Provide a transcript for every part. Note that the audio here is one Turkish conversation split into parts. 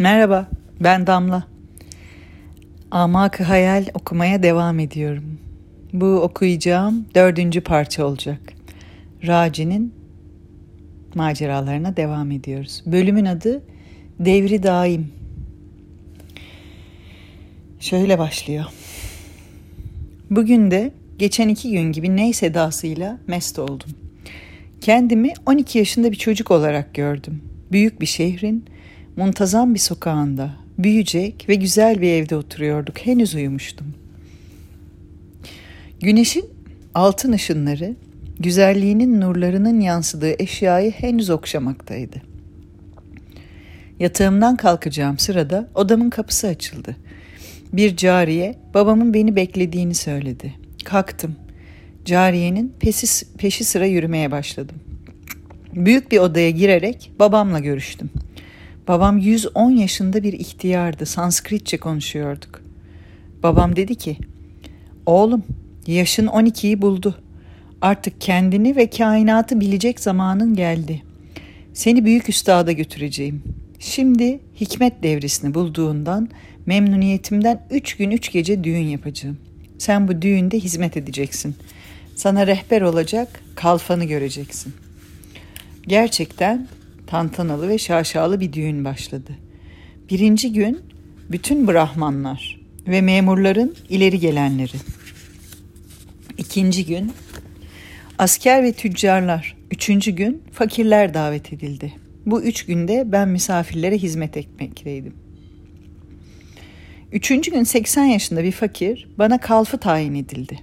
Merhaba, ben Damla. Amak Hayal okumaya devam ediyorum. Bu okuyacağım dördüncü parça olacak. Raci'nin maceralarına devam ediyoruz. Bölümün adı Devri Daim. Şöyle başlıyor. Bugün de geçen iki gün gibi ney sedasıyla mest oldum. Kendimi 12 yaşında bir çocuk olarak gördüm. Büyük bir şehrin muntazam bir sokağında, büyüyecek ve güzel bir evde oturuyorduk. Henüz uyumuştum. Güneşin altın ışınları, güzelliğinin nurlarının yansıdığı eşyayı henüz okşamaktaydı. Yatağımdan kalkacağım sırada odamın kapısı açıldı. Bir cariye babamın beni beklediğini söyledi. Kalktım. Cariyenin peşi, peşi sıra yürümeye başladım. Büyük bir odaya girerek babamla görüştüm. Babam 110 yaşında bir ihtiyardı. Sanskritçe konuşuyorduk. Babam dedi ki, Oğlum, yaşın 12'yi buldu. Artık kendini ve kainatı bilecek zamanın geldi. Seni büyük üstada götüreceğim. Şimdi hikmet devrisini bulduğundan memnuniyetimden üç gün üç gece düğün yapacağım. Sen bu düğünde hizmet edeceksin. Sana rehber olacak, kalfanı göreceksin. Gerçekten tantanalı ve şaşalı bir düğün başladı. Birinci gün bütün Brahmanlar ve memurların ileri gelenleri. İkinci gün asker ve tüccarlar. Üçüncü gün fakirler davet edildi. Bu üç günde ben misafirlere hizmet etmekteydim. Üçüncü gün 80 yaşında bir fakir bana kalfı tayin edildi.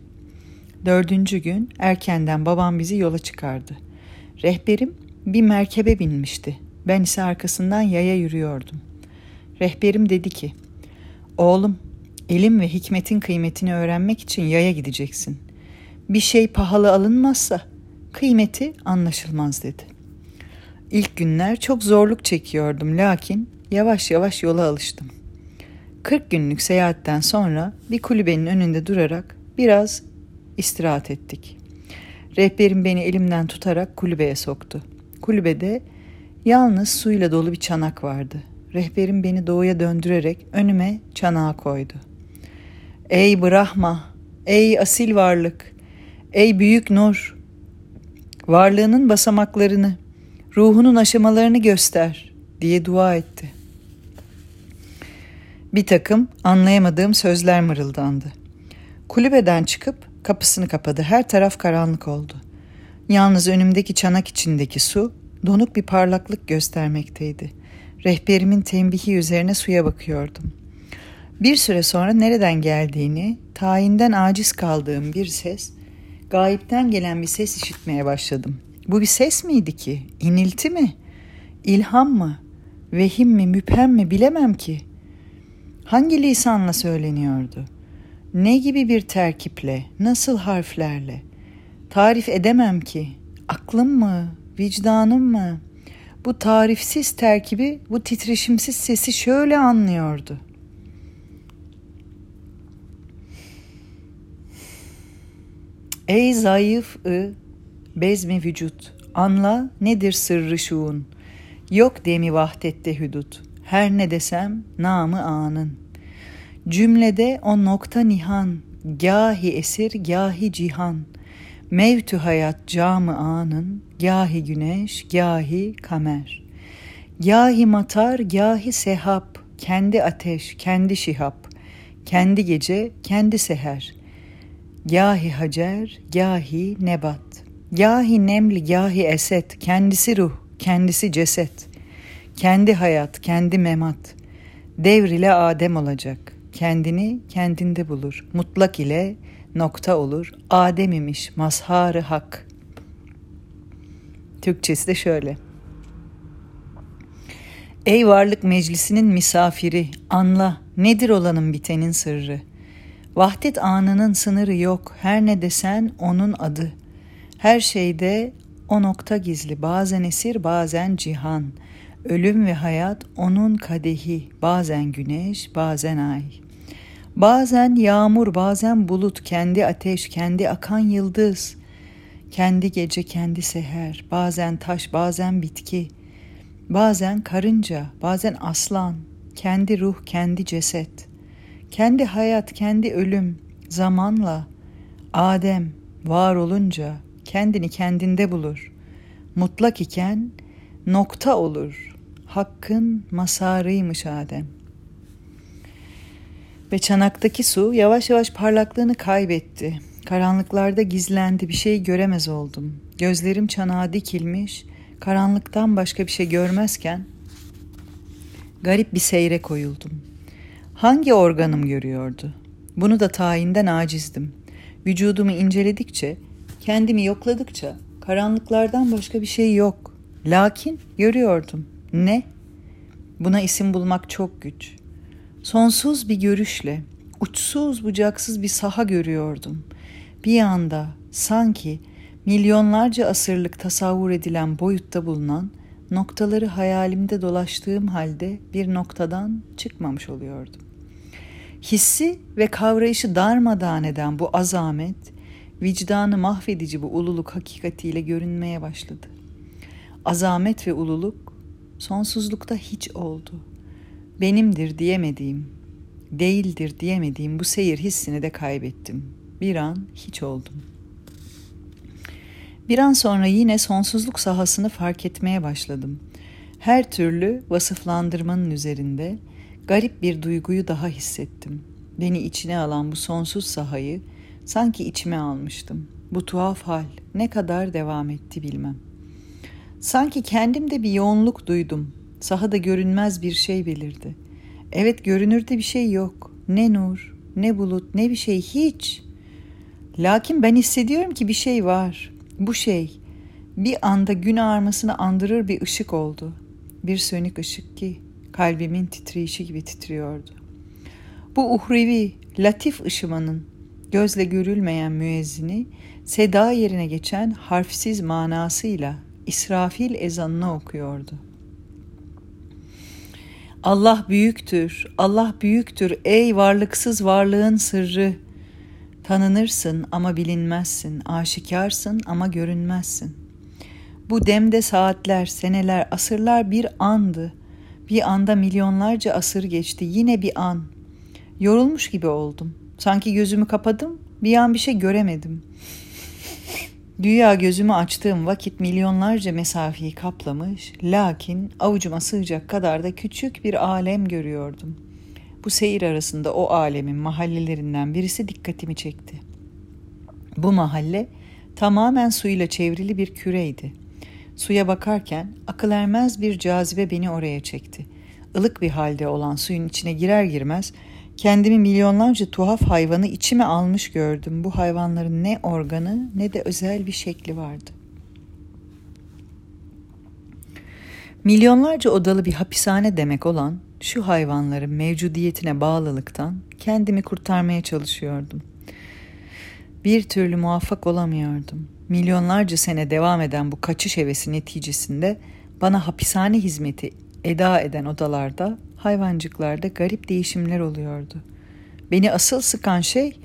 Dördüncü gün erkenden babam bizi yola çıkardı. Rehberim bir merkebe binmişti. Ben ise arkasından yaya yürüyordum. Rehberim dedi ki, Oğlum, ilim ve hikmetin kıymetini öğrenmek için yaya gideceksin. Bir şey pahalı alınmazsa kıymeti anlaşılmaz dedi. İlk günler çok zorluk çekiyordum lakin yavaş yavaş yola alıştım. 40 günlük seyahatten sonra bir kulübenin önünde durarak biraz istirahat ettik. Rehberim beni elimden tutarak kulübeye soktu. Kulübede yalnız suyla dolu bir çanak vardı. Rehberim beni doğuya döndürerek önüme çanağı koydu. Ey Brahma, ey asil varlık, ey büyük nur, varlığının basamaklarını, ruhunun aşamalarını göster diye dua etti. Bir takım anlayamadığım sözler mırıldandı. Kulübeden çıkıp kapısını kapadı. Her taraf karanlık oldu. Yalnız önümdeki çanak içindeki su donuk bir parlaklık göstermekteydi. Rehberimin tembihi üzerine suya bakıyordum. Bir süre sonra nereden geldiğini, tayinden aciz kaldığım bir ses, gayipten gelen bir ses işitmeye başladım. Bu bir ses miydi ki? İnilti mi? İlham mı? Vehim mi, müphem mi bilemem ki. Hangi lisanla söyleniyordu? Ne gibi bir terkiple, nasıl harflerle? Tarif edemem ki. Aklım mı, vicdanım mı? Bu tarifsiz terkibi, bu titreşimsiz sesi şöyle anlıyordu. Ey zayıf ı, bezmi vücut, anla nedir sırrı şuun. Yok demi vahdette hüdut, her ne desem namı anın. Cümlede o nokta nihan, gahi esir, gahi cihan. Mevtü hayat camı anın, gahi güneş, gahi kamer. Gahi matar, gahi sehap, kendi ateş, kendi şihap. Kendi gece, kendi seher. Gahi hacer, gahi nebat. Gahi nemli, gahi eset, kendisi ruh, kendisi ceset. Kendi hayat, kendi memat. Devr ile Adem olacak. Kendini kendinde bulur. Mutlak ile nokta olur. Adem imiş, mazharı hak. Türkçesi de şöyle. Ey varlık meclisinin misafiri, anla nedir olanın bitenin sırrı. Vahdet anının sınırı yok, her ne desen onun adı. Her şeyde o nokta gizli, bazen esir, bazen cihan.'' Ölüm ve hayat onun kadehi, bazen güneş, bazen ay. Bazen yağmur, bazen bulut, kendi ateş, kendi akan yıldız. Kendi gece, kendi seher, bazen taş, bazen bitki. Bazen karınca, bazen aslan. kendi ruh, kendi ceset, kendi hayat, kendi ölüm, zamanla, Adem var olunca kendini kendinde bulur. Mutlak iken nokta olur. Hakkın masarıymış Adem. Ve çanaktaki su yavaş yavaş parlaklığını kaybetti. Karanlıklarda gizlendi, bir şey göremez oldum. Gözlerim çanağa dikilmiş, karanlıktan başka bir şey görmezken garip bir seyre koyuldum. Hangi organım görüyordu? Bunu da tayinden acizdim. Vücudumu inceledikçe, kendimi yokladıkça karanlıklardan başka bir şey yok. Lakin görüyordum. Ne? Buna isim bulmak çok güç. Sonsuz bir görüşle, uçsuz bucaksız bir saha görüyordum. Bir anda sanki milyonlarca asırlık tasavvur edilen boyutta bulunan noktaları hayalimde dolaştığım halde bir noktadan çıkmamış oluyordum. Hissi ve kavrayışı darmadağın eden bu azamet, vicdanı mahvedici bu ululuk hakikatiyle görünmeye başladı. Azamet ve ululuk sonsuzlukta hiç oldu. Benimdir diyemediğim, değildir diyemediğim bu seyir hissini de kaybettim. Bir an hiç oldum. Bir an sonra yine sonsuzluk sahasını fark etmeye başladım. Her türlü vasıflandırmanın üzerinde garip bir duyguyu daha hissettim. Beni içine alan bu sonsuz sahayı sanki içime almıştım. Bu tuhaf hal ne kadar devam etti bilmem. Sanki kendimde bir yoğunluk duydum. Sahada görünmez bir şey belirdi. Evet görünürde bir şey yok. Ne nur, ne bulut, ne bir şey hiç. Lakin ben hissediyorum ki bir şey var. Bu şey bir anda gün ağarmasını andırır bir ışık oldu. Bir sönük ışık ki kalbimin titreyişi gibi titriyordu. Bu uhrevi, latif ışımanın gözle görülmeyen müezzini seda yerine geçen harfsiz manasıyla İsrafil ezanını okuyordu. Allah büyüktür, Allah büyüktür ey varlıksız varlığın sırrı. Tanınırsın ama bilinmezsin, aşikarsın ama görünmezsin. Bu demde saatler, seneler, asırlar bir andı. Bir anda milyonlarca asır geçti, yine bir an. Yorulmuş gibi oldum. Sanki gözümü kapadım, bir an bir şey göremedim. Dünya gözümü açtığım vakit milyonlarca mesafeyi kaplamış, lakin avucuma sığacak kadar da küçük bir alem görüyordum. Bu seyir arasında o alemin mahallelerinden birisi dikkatimi çekti. Bu mahalle tamamen suyla çevrili bir küreydi. Suya bakarken akıl ermez bir cazibe beni oraya çekti. Ilık bir halde olan suyun içine girer girmez Kendimi milyonlarca tuhaf hayvanı içime almış gördüm. Bu hayvanların ne organı ne de özel bir şekli vardı. Milyonlarca odalı bir hapishane demek olan şu hayvanların mevcudiyetine bağlılıktan kendimi kurtarmaya çalışıyordum. Bir türlü muvaffak olamıyordum. Milyonlarca sene devam eden bu kaçış hevesi neticesinde bana hapishane hizmeti eda eden odalarda hayvancıklarda garip değişimler oluyordu. Beni asıl sıkan şey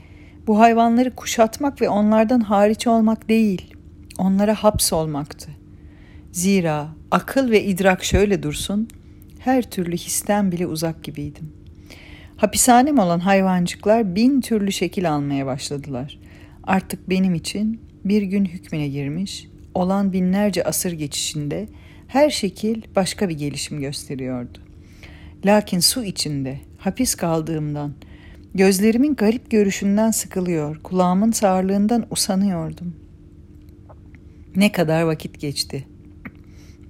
bu hayvanları kuşatmak ve onlardan hariç olmak değil, onlara hapsolmaktı. Zira akıl ve idrak şöyle dursun, her türlü histen bile uzak gibiydim. Hapishanem olan hayvancıklar bin türlü şekil almaya başladılar. Artık benim için bir gün hükmüne girmiş, olan binlerce asır geçişinde her şekil başka bir gelişim gösteriyordu. Lakin su içinde, hapis kaldığımdan, gözlerimin garip görüşünden sıkılıyor, kulağımın sağırlığından usanıyordum. Ne kadar vakit geçti.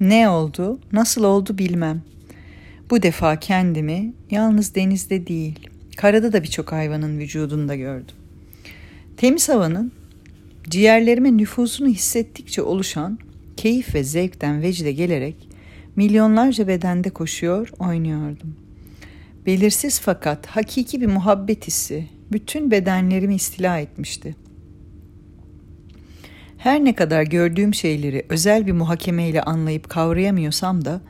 Ne oldu, nasıl oldu bilmem. Bu defa kendimi yalnız denizde değil, karada da birçok hayvanın vücudunda gördüm. Temiz havanın ciğerlerime nüfusunu hissettikçe oluşan keyif ve zevkten vecde gelerek Milyonlarca bedende koşuyor, oynuyordum. Belirsiz fakat hakiki bir muhabbet hissi bütün bedenlerimi istila etmişti. Her ne kadar gördüğüm şeyleri özel bir muhakemeyle anlayıp kavrayamıyorsam da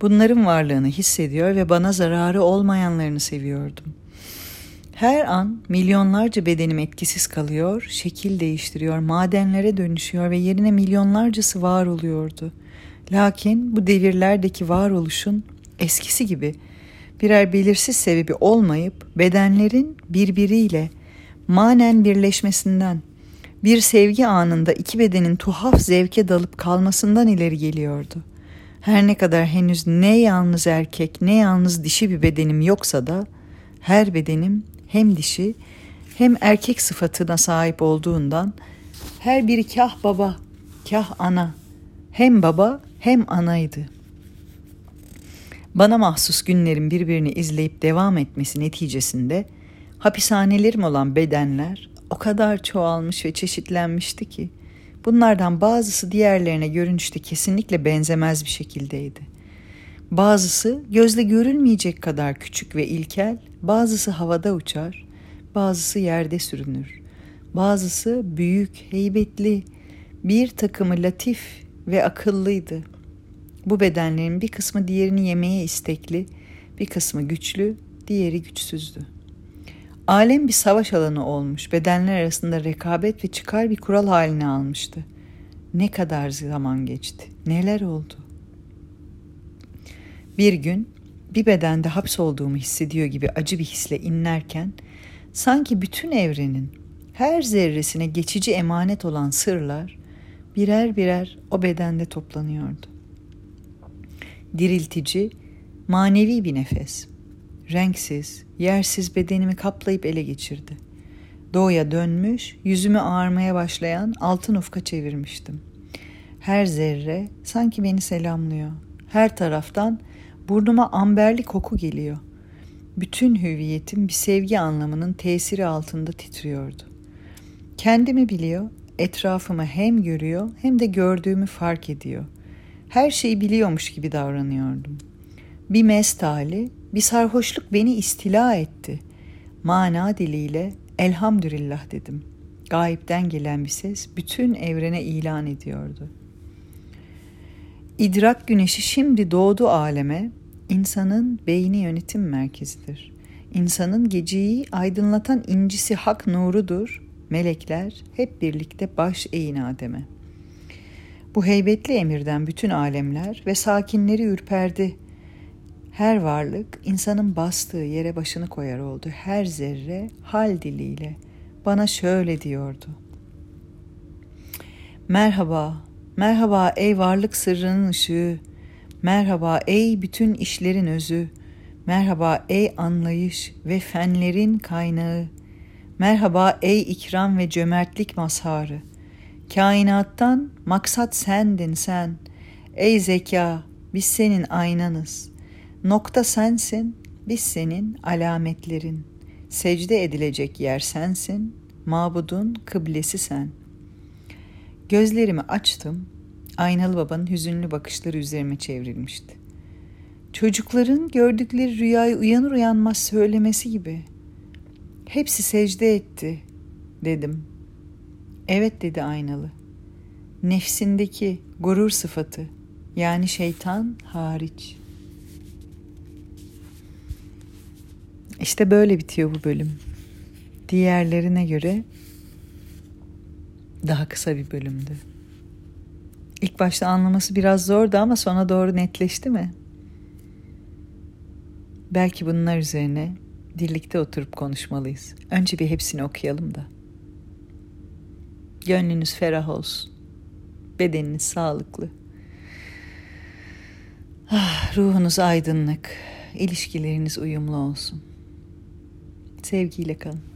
bunların varlığını hissediyor ve bana zararı olmayanlarını seviyordum. Her an milyonlarca bedenim etkisiz kalıyor, şekil değiştiriyor, madenlere dönüşüyor ve yerine milyonlarcası var oluyordu.'' Lakin bu devirlerdeki varoluşun eskisi gibi birer belirsiz sebebi olmayıp bedenlerin birbiriyle manen birleşmesinden, bir sevgi anında iki bedenin tuhaf zevke dalıp kalmasından ileri geliyordu. Her ne kadar henüz ne yalnız erkek ne yalnız dişi bir bedenim yoksa da her bedenim hem dişi hem erkek sıfatına sahip olduğundan her biri kah baba, kah ana, hem baba hem anaydı. Bana mahsus günlerin birbirini izleyip devam etmesi neticesinde hapishanelerim olan bedenler o kadar çoğalmış ve çeşitlenmişti ki bunlardan bazısı diğerlerine görünüşte kesinlikle benzemez bir şekildeydi. Bazısı gözle görülmeyecek kadar küçük ve ilkel, bazısı havada uçar, bazısı yerde sürünür. Bazısı büyük, heybetli, bir takımı latif ve akıllıydı. Bu bedenlerin bir kısmı diğerini yemeye istekli, bir kısmı güçlü, diğeri güçsüzdü. Alem bir savaş alanı olmuş, bedenler arasında rekabet ve çıkar bir kural haline almıştı. Ne kadar zaman geçti, neler oldu? Bir gün bir bedende hapsolduğumu hissediyor gibi acı bir hisle inlerken sanki bütün evrenin her zerresine geçici emanet olan sırlar birer birer o bedende toplanıyordu. Diriltici, manevi bir nefes. Renksiz, yersiz bedenimi kaplayıp ele geçirdi. Doğuya dönmüş, yüzümü ağarmaya başlayan altın ufka çevirmiştim. Her zerre sanki beni selamlıyor. Her taraftan burnuma amberli koku geliyor. Bütün hüviyetim bir sevgi anlamının tesiri altında titriyordu. Kendimi biliyor, etrafımı hem görüyor hem de gördüğümü fark ediyor. Her şeyi biliyormuş gibi davranıyordum. Bir mest hali, bir sarhoşluk beni istila etti. Mana diliyle elhamdülillah dedim. Gayipten gelen bir ses bütün evrene ilan ediyordu. İdrak güneşi şimdi doğdu aleme, insanın beyni yönetim merkezidir. İnsanın geceyi aydınlatan incisi hak nurudur, melekler hep birlikte baş eğin Adem'e. Bu heybetli emirden bütün alemler ve sakinleri ürperdi. Her varlık insanın bastığı yere başını koyar oldu. Her zerre hal diliyle bana şöyle diyordu. Merhaba, merhaba ey varlık sırrının ışığı. Merhaba ey bütün işlerin özü. Merhaba ey anlayış ve fenlerin kaynağı. Merhaba ey ikram ve cömertlik mazharı. Kainattan maksat sendin sen. Ey zeka, biz senin aynanız. Nokta sensin, biz senin alametlerin. Secde edilecek yer sensin, mabudun kıblesi sen. Gözlerimi açtım, aynalı babanın hüzünlü bakışları üzerime çevrilmişti. Çocukların gördükleri rüyayı uyanır uyanmaz söylemesi gibi.'' Hepsi secde etti dedim. Evet dedi aynalı. Nefsindeki gurur sıfatı yani şeytan hariç. İşte böyle bitiyor bu bölüm. Diğerlerine göre daha kısa bir bölümdü. İlk başta anlaması biraz zordu ama sona doğru netleşti mi? Belki bunlar üzerine birlikte oturup konuşmalıyız. Önce bir hepsini okuyalım da. Gönlünüz ferah olsun. Bedeniniz sağlıklı. Ah, ruhunuz aydınlık. İlişkileriniz uyumlu olsun. Sevgiyle kalın.